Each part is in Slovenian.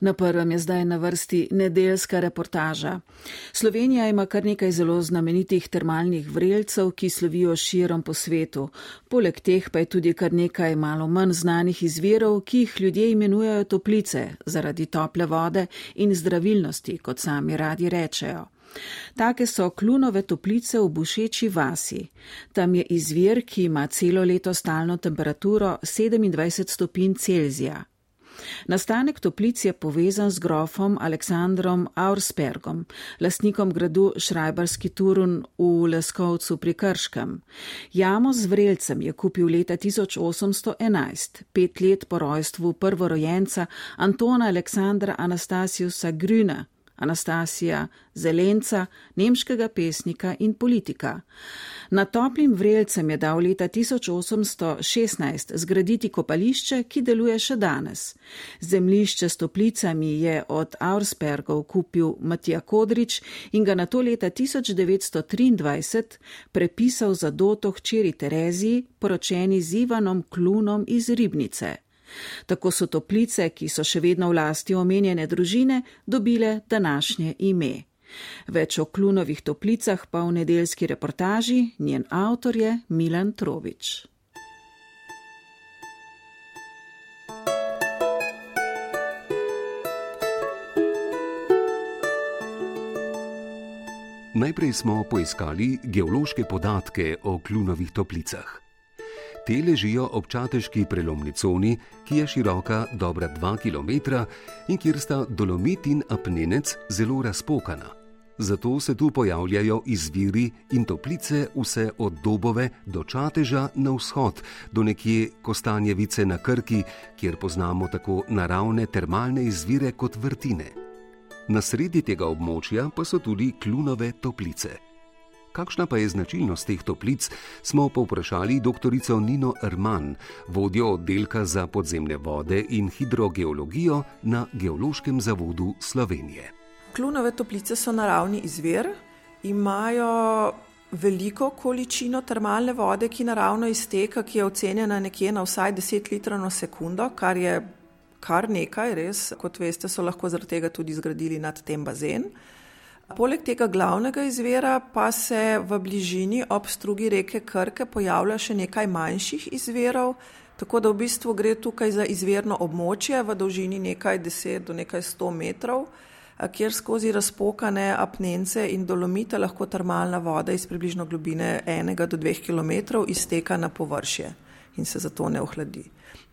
Na prvem je zdaj na vrsti nedeljska reportaža. Slovenija ima kar nekaj zelo znamenitih termalnih vrelcev, ki slovijo širom po svetu. Poleg teh pa je tudi kar nekaj malo manj znanih izvirov, ki jih ljudje imenujejo toplice zaradi tople vode in zdravilnosti, kot sami radi rečejo. Take so klunove toplice v Bušeči vasi. Tam je izvir, ki ima celo leto stalno temperaturo 27 stopinj Celzija. Nastanek toplic je povezan z grofom Aleksandrom Aurspergom, lastnikom gradu Šrajbarski Turun v Leskovcu pri Krškem. Jamo z vrelcem je kupil leta 1811, pet let po rojstvu prvorojenca Antona Aleksandra Anastasiusa Grüna. Anastasija Zelenca, nemškega pesnika in politika. Na toplim vrelcem je dal leta 1816 zgraditi kopališče, ki deluje še danes. Zemlišče s toplicami je od Aurspergov kupil Matija Kodrič in ga na to leta 1923 prepisal za doto hčeri Tereziji, poročeni z Ivanom Klunom iz Ribnice. Tako so toplice, ki so še vedno v lasti omenjene družine, dobile današnje ime. Več o klunovih toplicah pa v nedeljski reportaži njen avtor je Milan Trovič. Najprej smo poiskali geološke podatke o klunovih toplicah. Te ležijo ob čateški prelomni coni, ki je široka dobra 2 km in kjer sta dolomit in apnenec zelo razpokana. Zato se tu pojavljajo izviri in toplice vse od Dobove do Čateža na vzhod, do nekje Kostanjevice na Krki, kjer poznamo tako naravne termalne izvire kot vrtine. Na sredi tega območja pa so tudi klunove toplice kakšna pa je značilnost teh toplic, smo povprašali dr. Nino Erman, vodjo oddelka za podzemne vode in hidrogeologijo na Geološkem zavodu Slovenije. Klunove toplice so naravni izvir, imajo veliko količino termalne vode, ki naravno izteka, ki je ocenjena nekje na vsaj 10 litrov na sekundo, kar je kar nekaj, res, kot veste, so lahko zaradi tega tudi zgradili nad tem bazen. Poleg tega glavnega izvira pa se v bližini ob strugi reke Krke pojavlja še nekaj manjših izvirov, tako da v bistvu gre tukaj za izvirno območje v dolžini nekaj deset do nekaj sto metrov, kjer skozi razpokane apnence in dolomite lahko termalna voda iz približno globine enega do dveh kilometrov izteka na površje in se zato ne ohladi.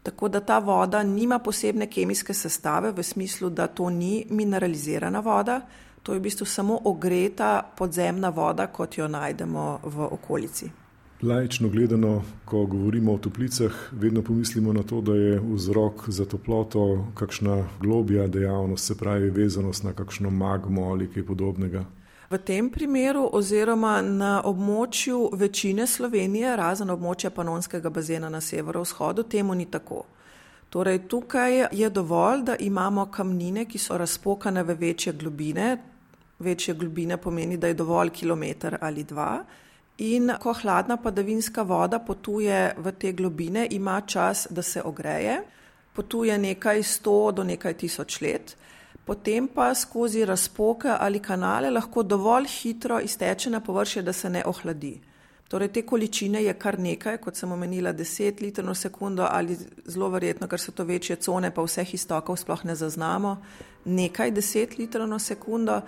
Tako da ta voda nima posebne kemijske sestave v smislu, da to ni mineralizirana voda, To je v bistvu samo ogreta podzemna voda, kot jo najdemo v okolici. Lajično gledano, ko govorimo o toplicah, vedno pomislimo na to, da je vzrok za toploto kakšna globja dejavnost, se pravi vezanost na kakšno magmo ali kaj podobnega. V tem primeru, oziroma na območju večine Slovenije, razen območja panonskega bazena na severovzhodu, temu ni tako. Torej, tukaj je dovolj, da imamo kamnine, ki so razpokane v večje globine, večje globine pomeni, da je dovolj kilometr ali dva. In ko hladna padavinska voda potuje v te globine, ima čas, da se ogreje, potuje nekaj sto do nekaj tisoč let, potem pa skozi razpoke ali kanale lahko dovolj hitro izteče na površje, da se ne ohladi. Torej, te količine je kar nekaj, kot sem omenila, 10 litrov na sekundo ali zelo verjetno, ker so to večje cone, pa vseh istokov sploh ne zaznamo, nekaj 10 litrov na sekundo.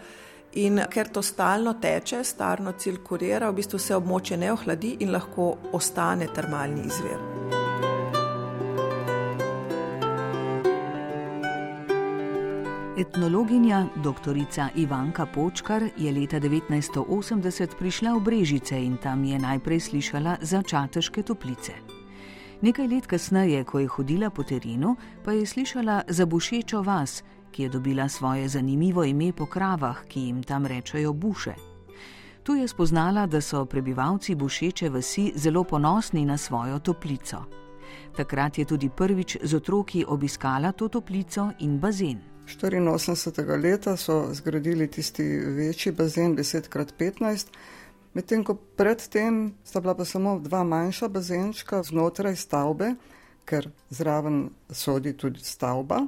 In ker to stalno teče, stalno cirkulira, v bistvu se območje ne ohladi in lahko ostane termalni izvir. Etnologinja dr. Ivanka Počkar je leta 1980 prišla v Brežice in tam je najprej slišala za čateške toplice. Nekaj let kasneje, ko je hodila po terenu, pa je slišala za bušečo vas, ki je dobila svoje zanimivo ime po kravah, ki jim tam rečejo buše. Tu je spoznala, da so prebivalci bušeče vasi zelo ponosni na svojo toplico. Takrat je tudi prvič z otroki obiskala to toplico in bazen. 84. leta so zgradili tisti večji bazen 10x15, medtem ko predtem sta bila pa samo dva manjša bazenčka znotraj stavbe, ker zraven sodi tudi stavba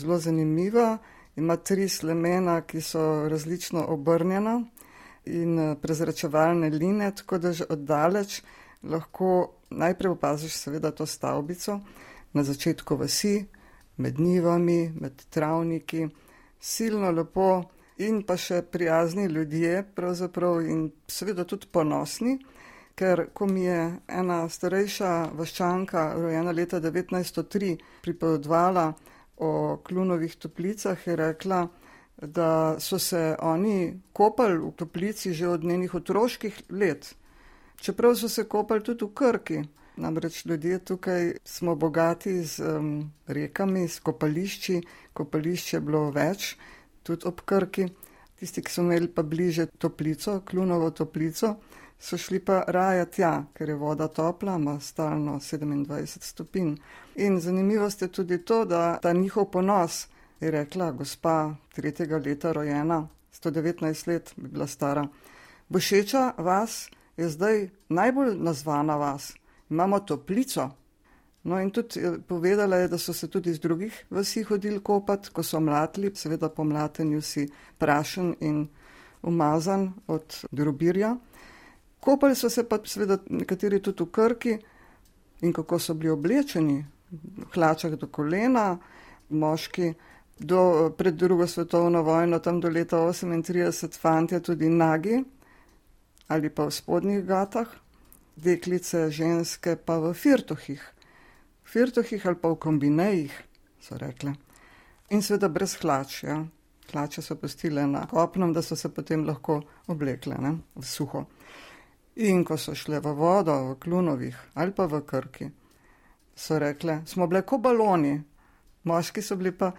zelo zanimiva. Ima tri slemena, ki so različno obrnjena in eh, prezračevalne line, tako da že oddaleč lahko najprej opaziš seveda to stavbico na začetku vasi, med nivami, med travniki, silno lepo in pa še prijazni ljudje pravzaprav in seveda tudi ponosni, ker ko mi je ena starejša vaščanka, rojena leta 1903, pripovedvala o klunovih toplicah, je rekla, da so se oni kopali v toplici že od njenih otroških let, čeprav so se kopali tudi v Krki. Namreč ljudje tukaj smo bogati z um, rekami, s kopališči, kopališče je bilo več, tudi ob Krki. Tisti, ki so imeli pa bliže toplico, klunovo toplico, so šli pa raje tja, ker je voda topla, ima stalno 27 stopinj. In zanimivost je tudi to, da ta njihov ponos je rekla, gospa tretjega leta rojena, 119 let bi bila stara. Bošeča vas je zdaj najbolj nazvana vas, imamo toplico. No in tudi povedala je, da so se tudi iz drugih vasi hodili kopat, ko so mlatili, seveda po mlatenju si prašen in umazan od drobirja. Kopali so se pa seveda nekateri tudi v krki in kako so bili oblečeni, hlačah do kolena, moški do, pred drugo svetovno vojno, tam do leta 38, fantje tudi nagi ali pa v spodnjih gatah, deklice, ženske pa v firtohih. Firtohih ali pa v kombinejih, so rekle. In seveda brez hlač, ja. Hlače so postile na kopnem, da so se potem lahko oblekle ne? v suho. In ko so šle v vodo, v klunovih ali pa v krki, so rekle, smo bile kot baloni, moški so bili pa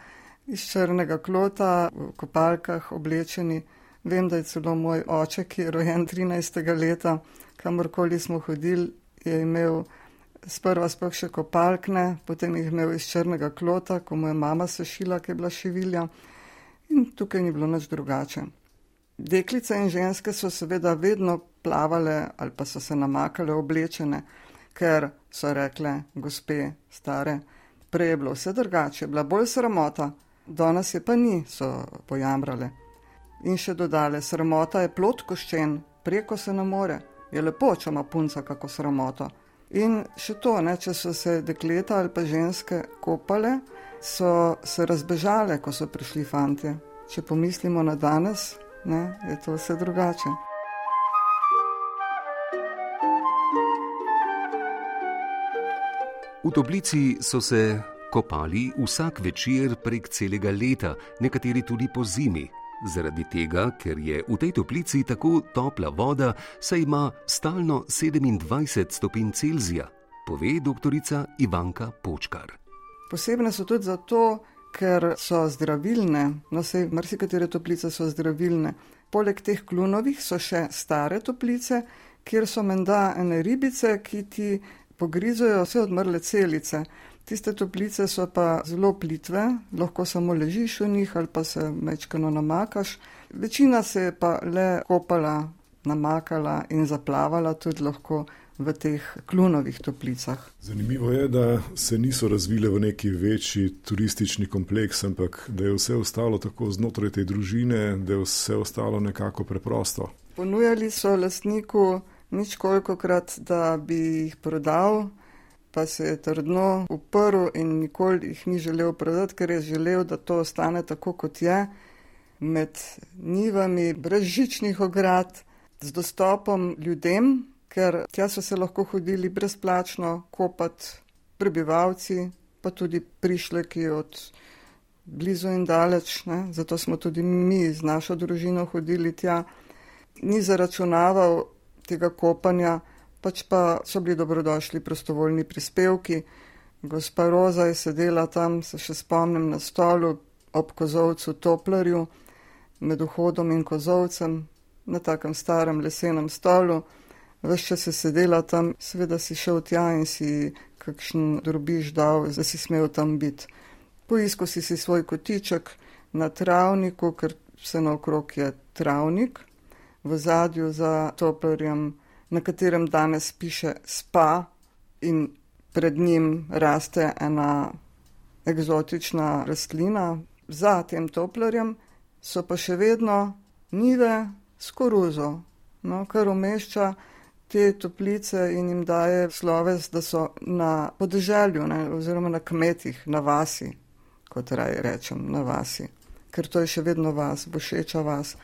iz črnega klota, v kopalkah oblečeni. Vem, da je celo moj oče, ki je rojen 13. leta, kamorkoli smo hodili, je imel sprva sploh še kopalkne, potem jih imel iz črnega klota, ko mu je mama sešila, ki je bila šivilja. In tukaj ni bilo nič drugače. Deklice in ženske so seveda vedno plavale ali pa so se namakale oblečene, ker so rekle, gospe, stare, prej je bilo vse drugače, bila bolj sramota, danes je pa ni, so pojamrale. In še dodale, sramota je plot koščen, preko se ne more, je lepo, če ima punca kako sramoto. In še to, ne, če so se dekleta ali pa ženske kopale, so se razbežale, ko so prišli fantje. Če pomislimo na danes, ne, je to vse drugače. V toplici so se kopali vsak večer prek celega leta, nekateri tudi po zimi. Zaradi tega, ker je v tej toplici tako topla voda, saj ima stalno 27 stopinj Celzija, pove dr. Ivanka Počkar. Posebne so tudi zato, ker so zdravilne, no se marsikatere toplice so zdravilne. Poleg teh klunovih so še stare toplice, kjer so menda ene ribice, ki ti pogrizajo vse odmrle celice. Tiste toplice so pa zelo plitve, lahko samo ležiš v njih ali pa se mečkano namakaš. Večina se je pa le kopala, namakala in zaplavala tudi lahko v teh klunovih toplicah. Zanimivo je, da se niso razvile v neki večji turistični kompleks, ampak da je vse ostalo tako znotraj te družine, da je vse ostalo nekako preprosto. Ponujali so lastniku nič koliko krat, da bi jih prodal pa se je trdno uprl in nikoli jih ni želel prodati, ker je želel, da to ostane tako, kot je, med nivami, brez žičnih ograd, z dostopom ljudem, ker tja so se lahko hodili brezplačno kopati prebivalci, pa tudi prišleki od blizu in daleč, ne? zato smo tudi mi z našo družino hodili tja. Ni zaračunaval tega kopanja, pač pa so bili dobrodošli prostovoljni prispevki. Gospa Roza je sedela tam, se še spomnim, na stolu ob kozovcu Toplerju, med vhodom in kozovcem, na takem starem lesenem stolu. Ves čas je sedela tam, seveda si šel tja in si kakšen drobiž dal, da si smel tam biti. Poiskal si si svoj kotiček na travniku, ker vse naokrog je travnik, v zadju za Toplerjem na katerem danes piše spa in pred njim raste ena eksotična rastlina za tem toplarjem, so pa še vedno nive s koruzo, no, kar umešča te toplice in jim daje sloves, da so na podeželju ne, oziroma na kmetih, na vasi, kot raj rečem, na vasi, ker to je še vedno vas, bošeča vas.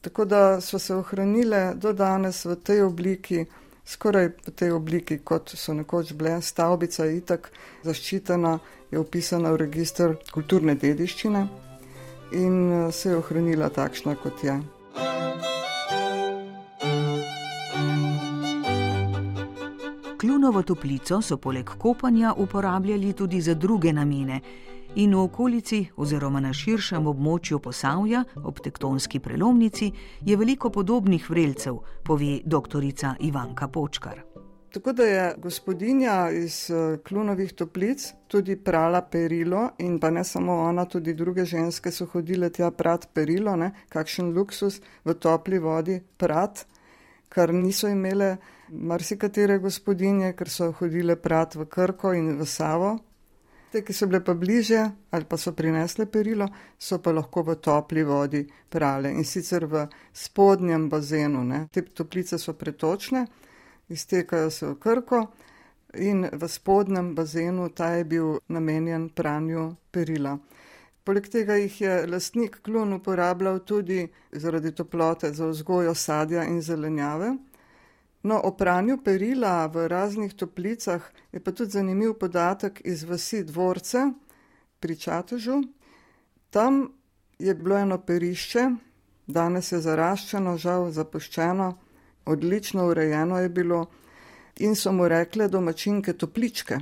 Tako da so se ohranile do danes v tej obliki, skoraj v tej obliki, kot so nekoč bile. Stavbica je itak zaščitena, je upisana v registr kulturne dediščine in eh, se je ohranila takšna, kot je. Klunovo toplico so poleg kopanja uporabljali tudi za druge namene in v okolici oziroma na širšem območju posavja ob tektonski prelomnici je veliko podobnih vrelcev, pove dr. Ivanka Počkar. Tako da je gospodinja iz eh, klunovih toplic tudi prala perilo in pa ne samo ona, tudi druge ženske so hodile tja prat perilo, ne? kakšen luksus v topli vodi prat, kar niso imele marsikatere gospodinje, ker so hodile prat v Krko in v Savo, Te, ki so bile pa bliže ali pa so prinesle perilo, so pa lahko v topli vodi prale in sicer v spodnjem bazenu. Ne. Te toplice so pretočne, iztekajo se v krko in v spodnjem bazenu ta je bil namenjen pranju perila. Poleg tega jih je lastnik klon uporabljal tudi zaradi toplote za vzgojo sadja in zelenjave. No, o pranju perila v raznih toplicah je pa tudi zanimiv podatek iz vasi dvorce pri Čatežu. Tam je bilo eno perišče, danes je zaraščeno, žal zapuščeno, odlično urejeno je bilo in so mu rekle domačinke topličke.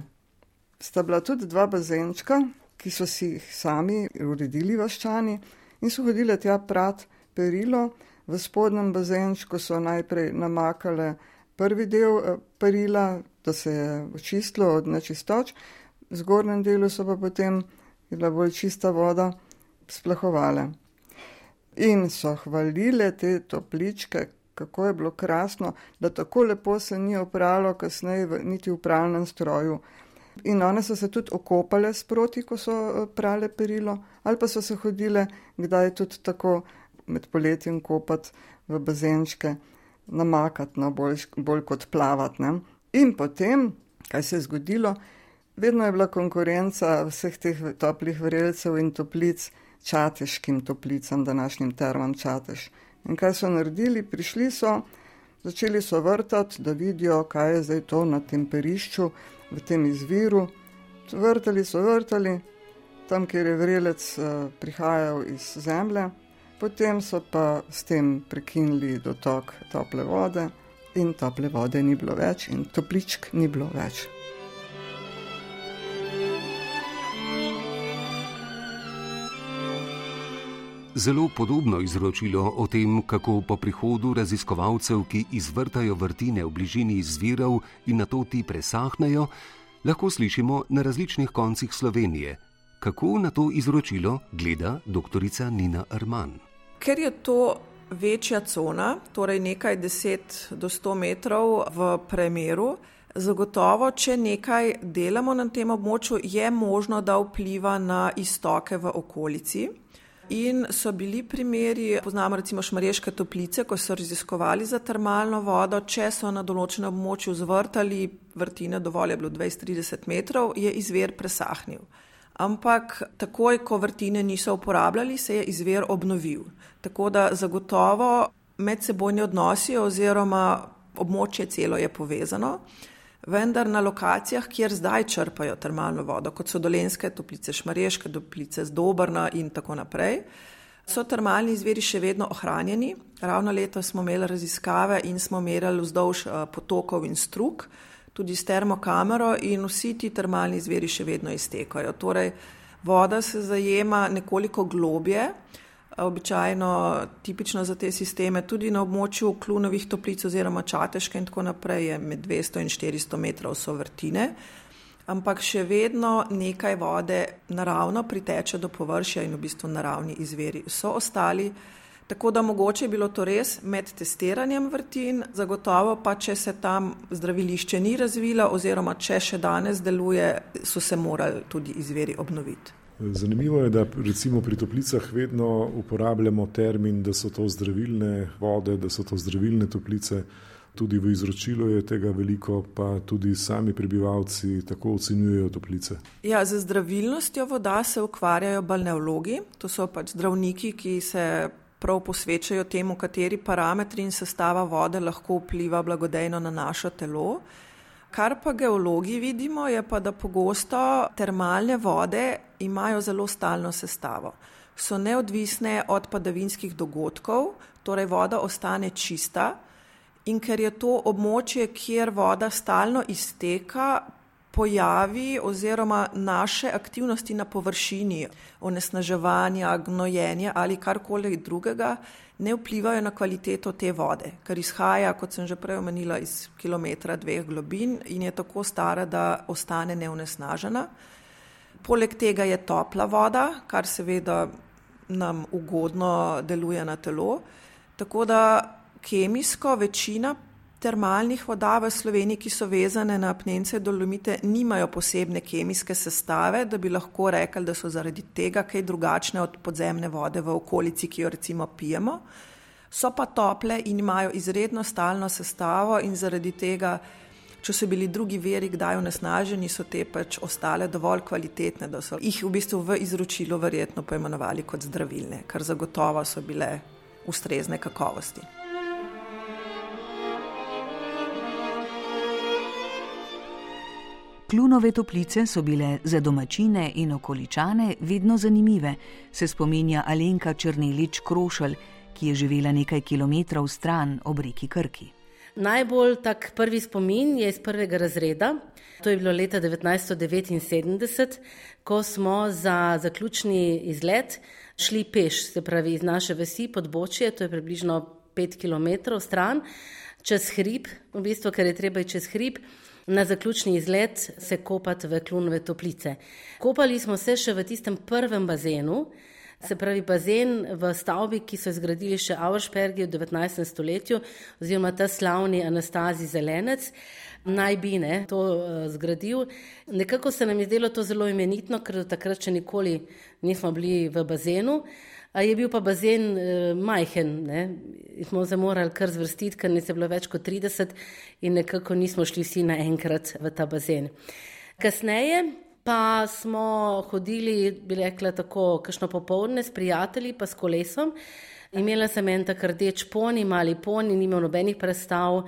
Sta bila tudi dva bazenčka, ki so si jih sami uredili vaščani in so hodile tja prat perilo. V spodnjem bazenčku so najprej namakale prvi del eh, perila, da se je očistilo od nečistoč, v zgornjem delu so pa potem bila bolj čista voda, splahovale. In so hvalile te topličke, kako je bilo krasno, da tako lepo se ni opralo kasneje v, niti v pralnem stroju. In one so se tudi okopale sproti, ko so eh, prale perilo, ali pa so se hodile, kdaj tudi tako med poletjem kopati v bazenčke, namakati, no, bolj, bolj kot plavati. Ne. In potem, kaj se je zgodilo, vedno je bila konkurenca vseh teh toplih vrelcev in toplic čateškim toplicam, današnjim termam čateš. In kaj so naredili? Prišli so, začeli so vrtati, da vidijo, kaj je zdaj to na tem perišču, v tem izviru. Vrtali so vrtali, tam, kjer je vrelec uh, prihajal iz zemlje. Potem so pa s tem prekinili dotok tople vode, in tople vode ni bilo več, in topličk ni bilo več. Zelo podobno izročilo o tem, kako po prihodu raziskovalcev, ki izvrtajo vrtine v bližini izvirov in na to ti presahnejo, lahko slišimo na različnih koncih Slovenije. Kako na to izročilo gleda dr. Nina Arman? Ker je to večja cona, torej nekaj 10 do 100 metrov v premjeru, zagotovo, če nekaj delamo na tem območju, je možno, da vpliva na istoke v okolici. In so bili primeri, poznamo recimo Šmarješke toplice, ko so raziskovali za termalno vodo, če so na določenem območju zvrtali vrtine, dovolj je bilo 20-30 metrov, je izver presahnil ampak takoj, ko vrtine niso uporabljali, se je izvir obnovil. Tako da zagotovo medsebojni odnosi oziroma območje celo je povezano, vendar na lokacijah, kjer zdaj črpajo termalno vodo, kot so dolenske toplice, šmareške toplice, zdobrna in tako naprej, so termalni izviri še vedno ohranjeni. Ravno letos smo imeli raziskave in smo merili vzdolž eh, potokov in struk tudi s termokamero in vsi ti termalni izviri še vedno iztekajo. Torej, voda se zajema nekoliko globje, običajno tipično za te sisteme, tudi na območju klunovih toplic oziroma čateške in tako naprej je med 200 in 400 metrov so vrtine, ampak še vedno nekaj vode naravno priteče do površja in v bistvu naravni izviri so ostali. Tako da mogoče je bilo to res med testiranjem vrtin, zagotovo pa, če se tam zdravilišče ni razvilo oziroma če še danes deluje, so se morali tudi izveri obnoviti. Zanimivo je, da recimo pri toplicah vedno uporabljamo termin, da so to zdravilne vode, da so to zdravilne toplice. Tudi v izročilu je tega veliko, pa tudi sami prebivalci tako ocenjujejo toplice. Ja, z zdravilnostjo voda se ukvarjajo balneologi, to so pač zdravniki, ki se prav posvečajo temu, kateri parametri in sestava vode lahko vpliva blagodejno na naše telo. Kar pa geologi vidimo, je pa, da pogosto termalne vode imajo zelo stalno sestavo. So neodvisne od padavinskih dogodkov, torej voda ostane čista. In ker je to območje, kjer voda stalno izteka, pojavi oziroma naše aktivnosti na površini, onesnaževanja, gnojenja ali karkoli drugega, ne vplivajo na kvaliteto te vode, ker izhaja, kot sem že prej omenila, iz kilometra dveh globin in je tako stara, da ostane neonesnažena. Poleg tega je topla voda, kar seveda nam ugodno deluje na telo. Tako da kemijsko večina termalnih voda v Sloveniji, ki so vezane na apnence dolomite, nimajo posebne kemijske sestave, da bi lahko rekli, da so zaradi tega kaj drugačne od podzemne vode v okolici, ki jo recimo pijemo. So pa tople in imajo izredno stalno sestavo in zaradi tega, če so bili drugi veri kdaj onesnaženi, so te pač ostale dovolj kvalitetne, da so jih v bistvu v izročilu verjetno poimenovali kot zdravilne, kar zagotovo so bile ustrezne kakovosti. Klunove toplice so bile za domačine in okoličane vedno zanimive, se spominja Alenka Črnelič Krošelj, ki je živela nekaj kilometrov stran ob reki Krki. Najbolj tak prvi spomin je iz prvega razreda. To je bilo leta 1979, ko smo za zaključni izlet šli peš, se pravi iz naše vasi pod Bočje, to je približno 5 km stran, čez hrib, v bistvu, ker je treba čez hrib na zaključni izlet se kopati v klunove toplice. Kopali smo se še v tistem prvem bazenu, se pravi bazen v stavbi, ki so zgradili še Auerspergi v 19. stoletju, oziroma ta slavni Anastazi Zelenec. Naj bi ne to uh, zgradil. Nekako se nam je zdelo to zelo imenitno, ker do takrat še nikoli nismo bili v bazenu. Je bil pa bazen eh, majhen. Ne? Smo se morali kar zvrstiti, ker nas je bilo več kot 30 in nekako nismo šli vsi naenkrat v ta bazen. Kasneje pa smo hodili, bi rekla tako, kakšno popovdne s prijatelji, pa s kolesom. Imela sem en tak rdeč poni, mali poni, ni imel nobenih predstav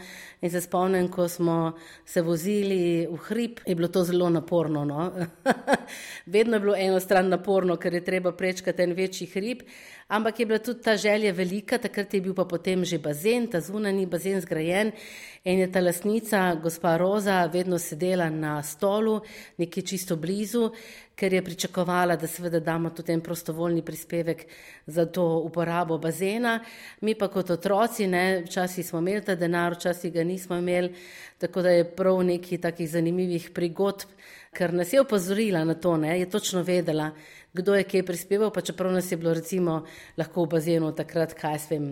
in se spomnim, ko smo se vozili v hrib, je bilo to zelo naporno. No? Vedno je bilo eno stran naporno, ker je treba prečkati en večji hrib, ampak je bila tudi ta želja velika, takrat je bil pa potem že bazen, ta zunani bazen zgrajen in je ta lasnica, gospa Roza, vedno sedela na stolu, nekje čisto blizu, ker je pričakovala, da seveda damo tudi en prostovoljni prispevek za to uporabo bazena. Mi pa kot otroci, ne, včasih smo imeli ta denar, včasih ga nismo imeli, tako da je prav neki takih zanimivih prigodb, ker nas je opozorila na to, ne, je točno vedela, kdo je kaj prispeval, pa čeprav nas je bilo recimo lahko v bazenu takrat, kaj s vem,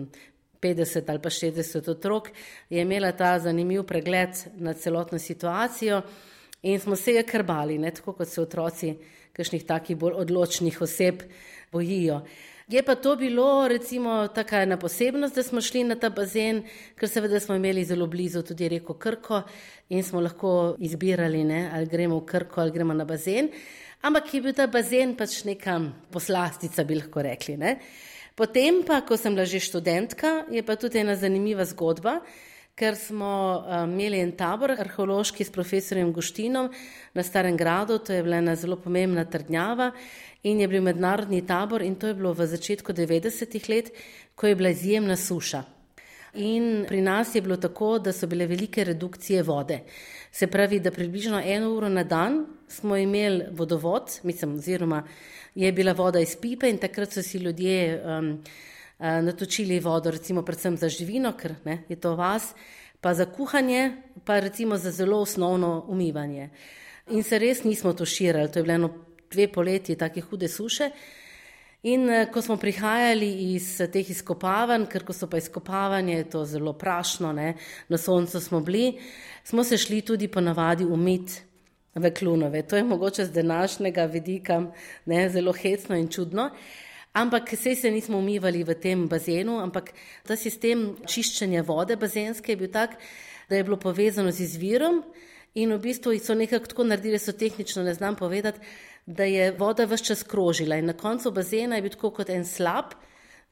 50 ali pa 60 otrok, je imela ta zanimiv pregled na celotno situacijo in smo se je krbali, ne, tako kot se otroci kakšnih takih bolj odločnih oseb bojijo. Je pa to bilo recimo taka ena posebnost, da smo šli na ta bazen, ker seveda smo imeli zelo blizu tudi reko Krko in smo lahko izbirali, ne, ali gremo v Krko ali gremo na bazen. Ampak je bil ta bazen pač neka poslastica, bi lahko rekli. Ne. Potem pa, ko sem bila že študentka, je pa tudi ena zanimiva zgodba, ker smo um, imeli en tabor arheološki s profesorjem Guštinom na Starem gradu, to je bila ena zelo pomembna trdnjava in je bil mednarodni tabor in to je bilo v začetku 90-ih let, ko je bila izjemna suša. In pri nas je bilo tako, da so bile velike redukcije vode. Se pravi, da približno eno uro na dan smo imeli vodovod, mislim, oziroma je bila voda iz pipe in takrat so si ljudje um, natočili vodo, recimo predvsem za živino, ker ne, je to vas, pa za kuhanje, pa recimo za zelo osnovno umivanje. In se res nismo to širili, to je bilo eno dve poletje take hude suše. In eh, ko smo prihajali iz teh izkopavanj, ker ko so pa izkopavanje, je to zelo prašno, ne? na soncu smo bili, smo se šli tudi ponavadi umiti v klunove. To je mogoče z današnjega vidika ne? zelo hecno in čudno. Ampak sej se nismo umivali v tem bazenu, ampak ta sistem čiščenja vode bazenske je bil tak, da je bilo povezano z izvirom in v bistvu so nekako tako naredili, so tehnično ne znam povedati, da je voda vse čas krožila in na koncu bazena je bil tako kot en slab,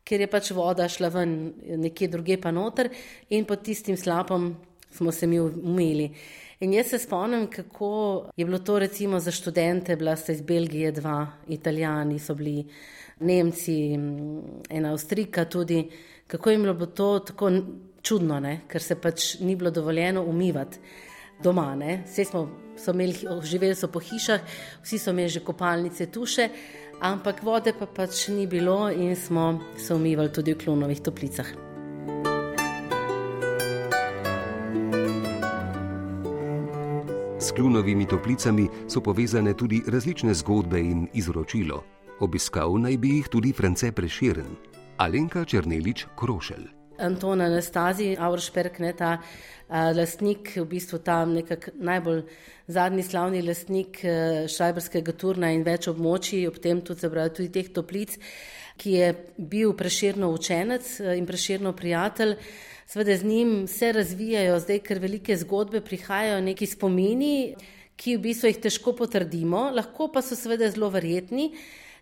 ker je pač voda šla ven nekje druge pa noter in pod tistim slapom smo se mi umili. In jaz se spomnim, kako je bilo to recimo za študente, bila sta iz Belgije dva, italijani so bili, Nemci, ena Avstrika tudi, kako jim je bilo to tako čudno, ne? ker se pač ni bilo dovoljeno umivati doma. Vse smo imeli, živeli so po hišah, vsi so imeli že kopalnice, tuše, ampak vode pa pač ni bilo in smo se umivali tudi v klonovih toplicah. S klunovimi toplicami so povezane tudi različne zgodbe in izročilo. Obiskal naj bi jih tudi France Preširen, Alenka Črnelič Krošelj. Anton Anastazi, Auršperk, ne ta uh, lastnik, v bistvu ta nekak najbolj zadnji slavni lastnik uh, Šajberskega turna in več območij, ob tem tudi, zabrajo, tudi teh toplic, ki je bil preširno učenec uh, in preširno prijatelj. Sveda z njim se razvijajo zdaj, ker velike zgodbe prihajajo, neki spomini, ki v bistvu jih težko potrdimo, lahko pa so seveda zelo verjetni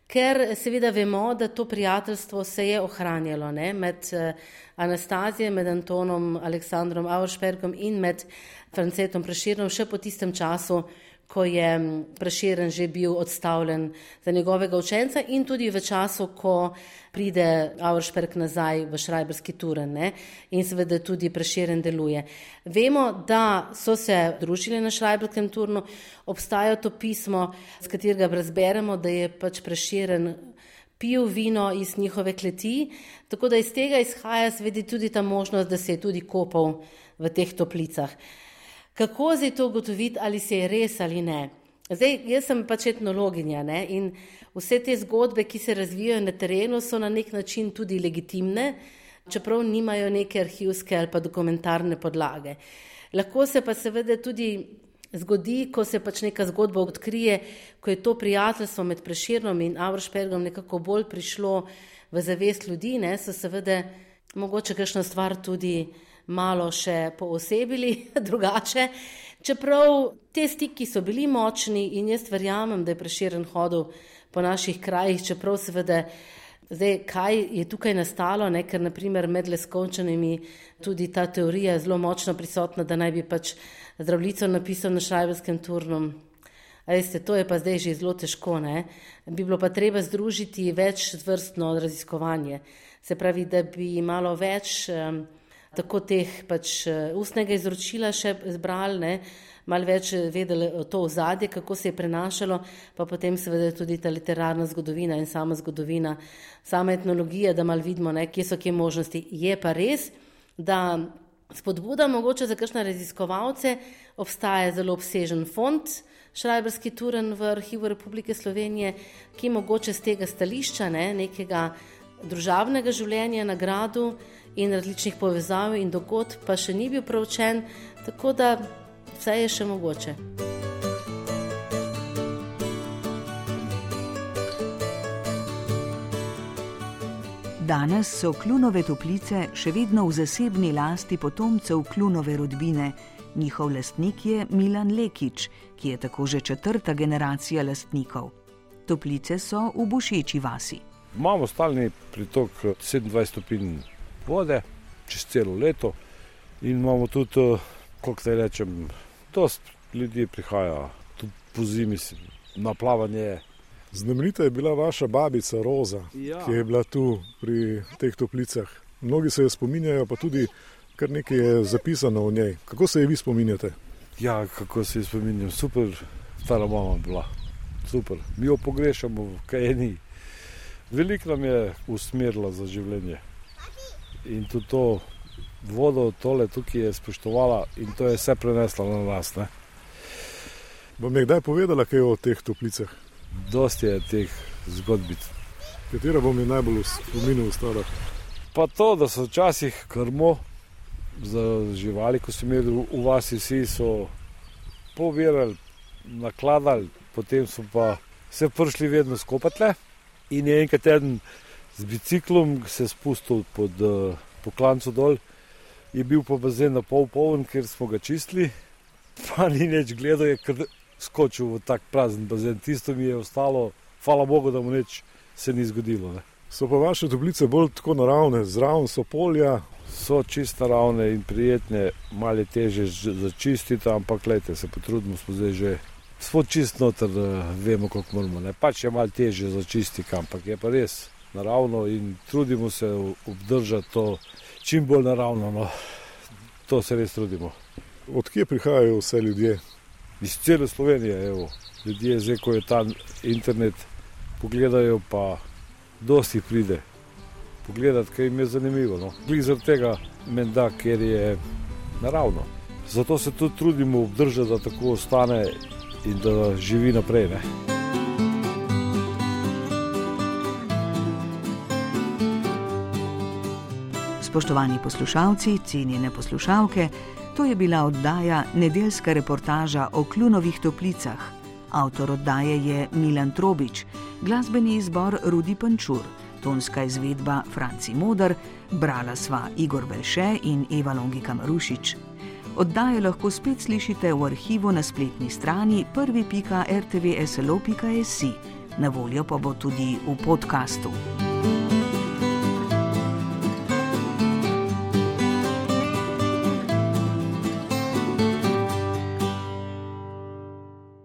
ker seveda vemo, da to prijateljstvo se je ohranjalo ne, med eh, Anastazijo, med Antonom Aleksandrom Auerspergom in med Francetom Preširnom še po tistem času, ko je Preširen že bil odstavljen za njegovega učenca in tudi v času, ko pride Auersperg nazaj v Šrajberski turen ne? in seveda tudi Preširen deluje. Vemo, da so se družili na Šrajberskem turnu, obstaja to pismo, z katerega razberemo, da je pač Preširen pil vino iz njihove kleti, tako da iz tega izhaja seveda tudi ta možnost, da se je tudi kopal v teh toplicah. Kako zdaj to ugotoviti, ali se je res ali ne? Zdaj, jaz sem pač etnologinja ne? in vse te zgodbe, ki se razvijajo na terenu, so na nek način tudi legitimne, čeprav nimajo neke arhivske ali pa dokumentarne podlage. Lahko se pa seveda tudi zgodi, ko se pač neka zgodba odkrije, ko je to prijateljstvo med Preširnom in Avrošpergom nekako bolj prišlo v zavest ljudi, ne? so seveda mogoče kakšna stvar tudi malo še poosebili drugače. Čeprav te stiki so bili močni in jaz verjamem, da je preširen hodil po naših krajih, čeprav seveda. Zdaj, kaj je tukaj nastalo, ne? ker naprimer med leskončanimi tudi ta teorija je zelo močno prisotna, da naj bi pač zdravljico napisal na šajbelskem turnu. Veste, to je pa zdaj že zelo težko. Ne? Bi bilo pa treba združiti več vrstno raziskovanje. Se pravi, da bi malo več. Um, tako teh pač eh, ustnega izročila še zbrali, ne, malo več eh, vedeli o to ozadje, kako se je prenašalo, pa potem seveda tudi ta literarna zgodovina in sama zgodovina, sama etnologija, da malo vidimo, ne, kje so kje možnosti. Je pa res, da spodbuda mogoče za kakšne raziskovalce obstaja zelo obsežen fond, Šrajberski turen v arhivu Republike Slovenije, ki mogoče z tega stališča ne, nekega družabnega življenja na gradu in različnih povezav in dogodb pa še ni bil preučen, tako da vse je še mogoče. Danes so klunove toplice še vedno v zasebni lasti potomcev klunove rodbine. Njihov lastnik je Milan Lekič, ki je tako že četrta generacija lastnikov. Toplice so v Bošeči vasi. Imamo stalni pritok 27 stopinj vode čez celo leto. In imamo tudi, eh, kako te rečem, dosta ljudi prihaja, tudi po zimi na plavanje. Znamenita je bila vaša babica Roza, ja. ki je bila tu pri teh toplicah. Mnogi se jo spominjajo, pa tudi kar nekaj je zapisano o njej. Kako se je vi spominjate? Ja, kako se je spominjam, super, stara mama bila, super. Mi jo pogrešamo, kaj je ni. Veliko nam je usmerila za življenje in tudi to vodo, tole tukaj je spoštovala in to je vse prenesla na nas. Ne. Bom je kdaj povedala, kaj je o teh toplicah? Dosti je teh zgodbic. Katera bo mi najbolj v spominu ostala? Pa to, da so včasih krmo za živali, ko so imeli v vasi, vsi so pobirali, nakladali, potem so pa se prišli vedno skopatle in je enkrat eden z biciklom se spustil pod uh, poklancu dol, je bil pa bazen na pol poln, ker smo ga čistili, pa ni več gledal, je kar skočil v tak prazen bazen. Tisto mi je ostalo, hvala Bogu, da mu nič se ni zgodilo. Ne. So pa vaše toplice bolj tako naravne, zraven so polja. So čisto naravne in prijetne, malo teže začistiti, ampak gledajte, se potrudimo, smo zdaj že. Smo čisto noter, vemo, kako moramo. Ne. Pač je malo teže začistiti, ampak je pa res naravno in trudimo se obdržati to čim bolj naravno. No. To se res trudimo. Odkje prihajajo vse ljudje? Iz cele Slovenije, evo. ljudje, zdaj ko je ta internet, pogledajo pa dosti pride. Pogledati, kaj jim je zanimivo. No. Zaradi tega, menda, ker je naravno. Zato se tudi trudimo obdržati, da tako ostane in da živi naprej. Ne. Spoštovani poslušalci, cenjene poslušalke, to je bila oddaja Nedeljska reportaža o klunovih toplicah. Avtor oddaje je Milan Trobič, glasbeni izbor Rudi Pančur, tonska izvedba Franci Modar, brala sva Igor Belše in Eva Longika Marušič. Oddaje lahko spet slišite v arhivu na spletni strani prvi.rtvslo.si, na voljo pa bo tudi v podkastu.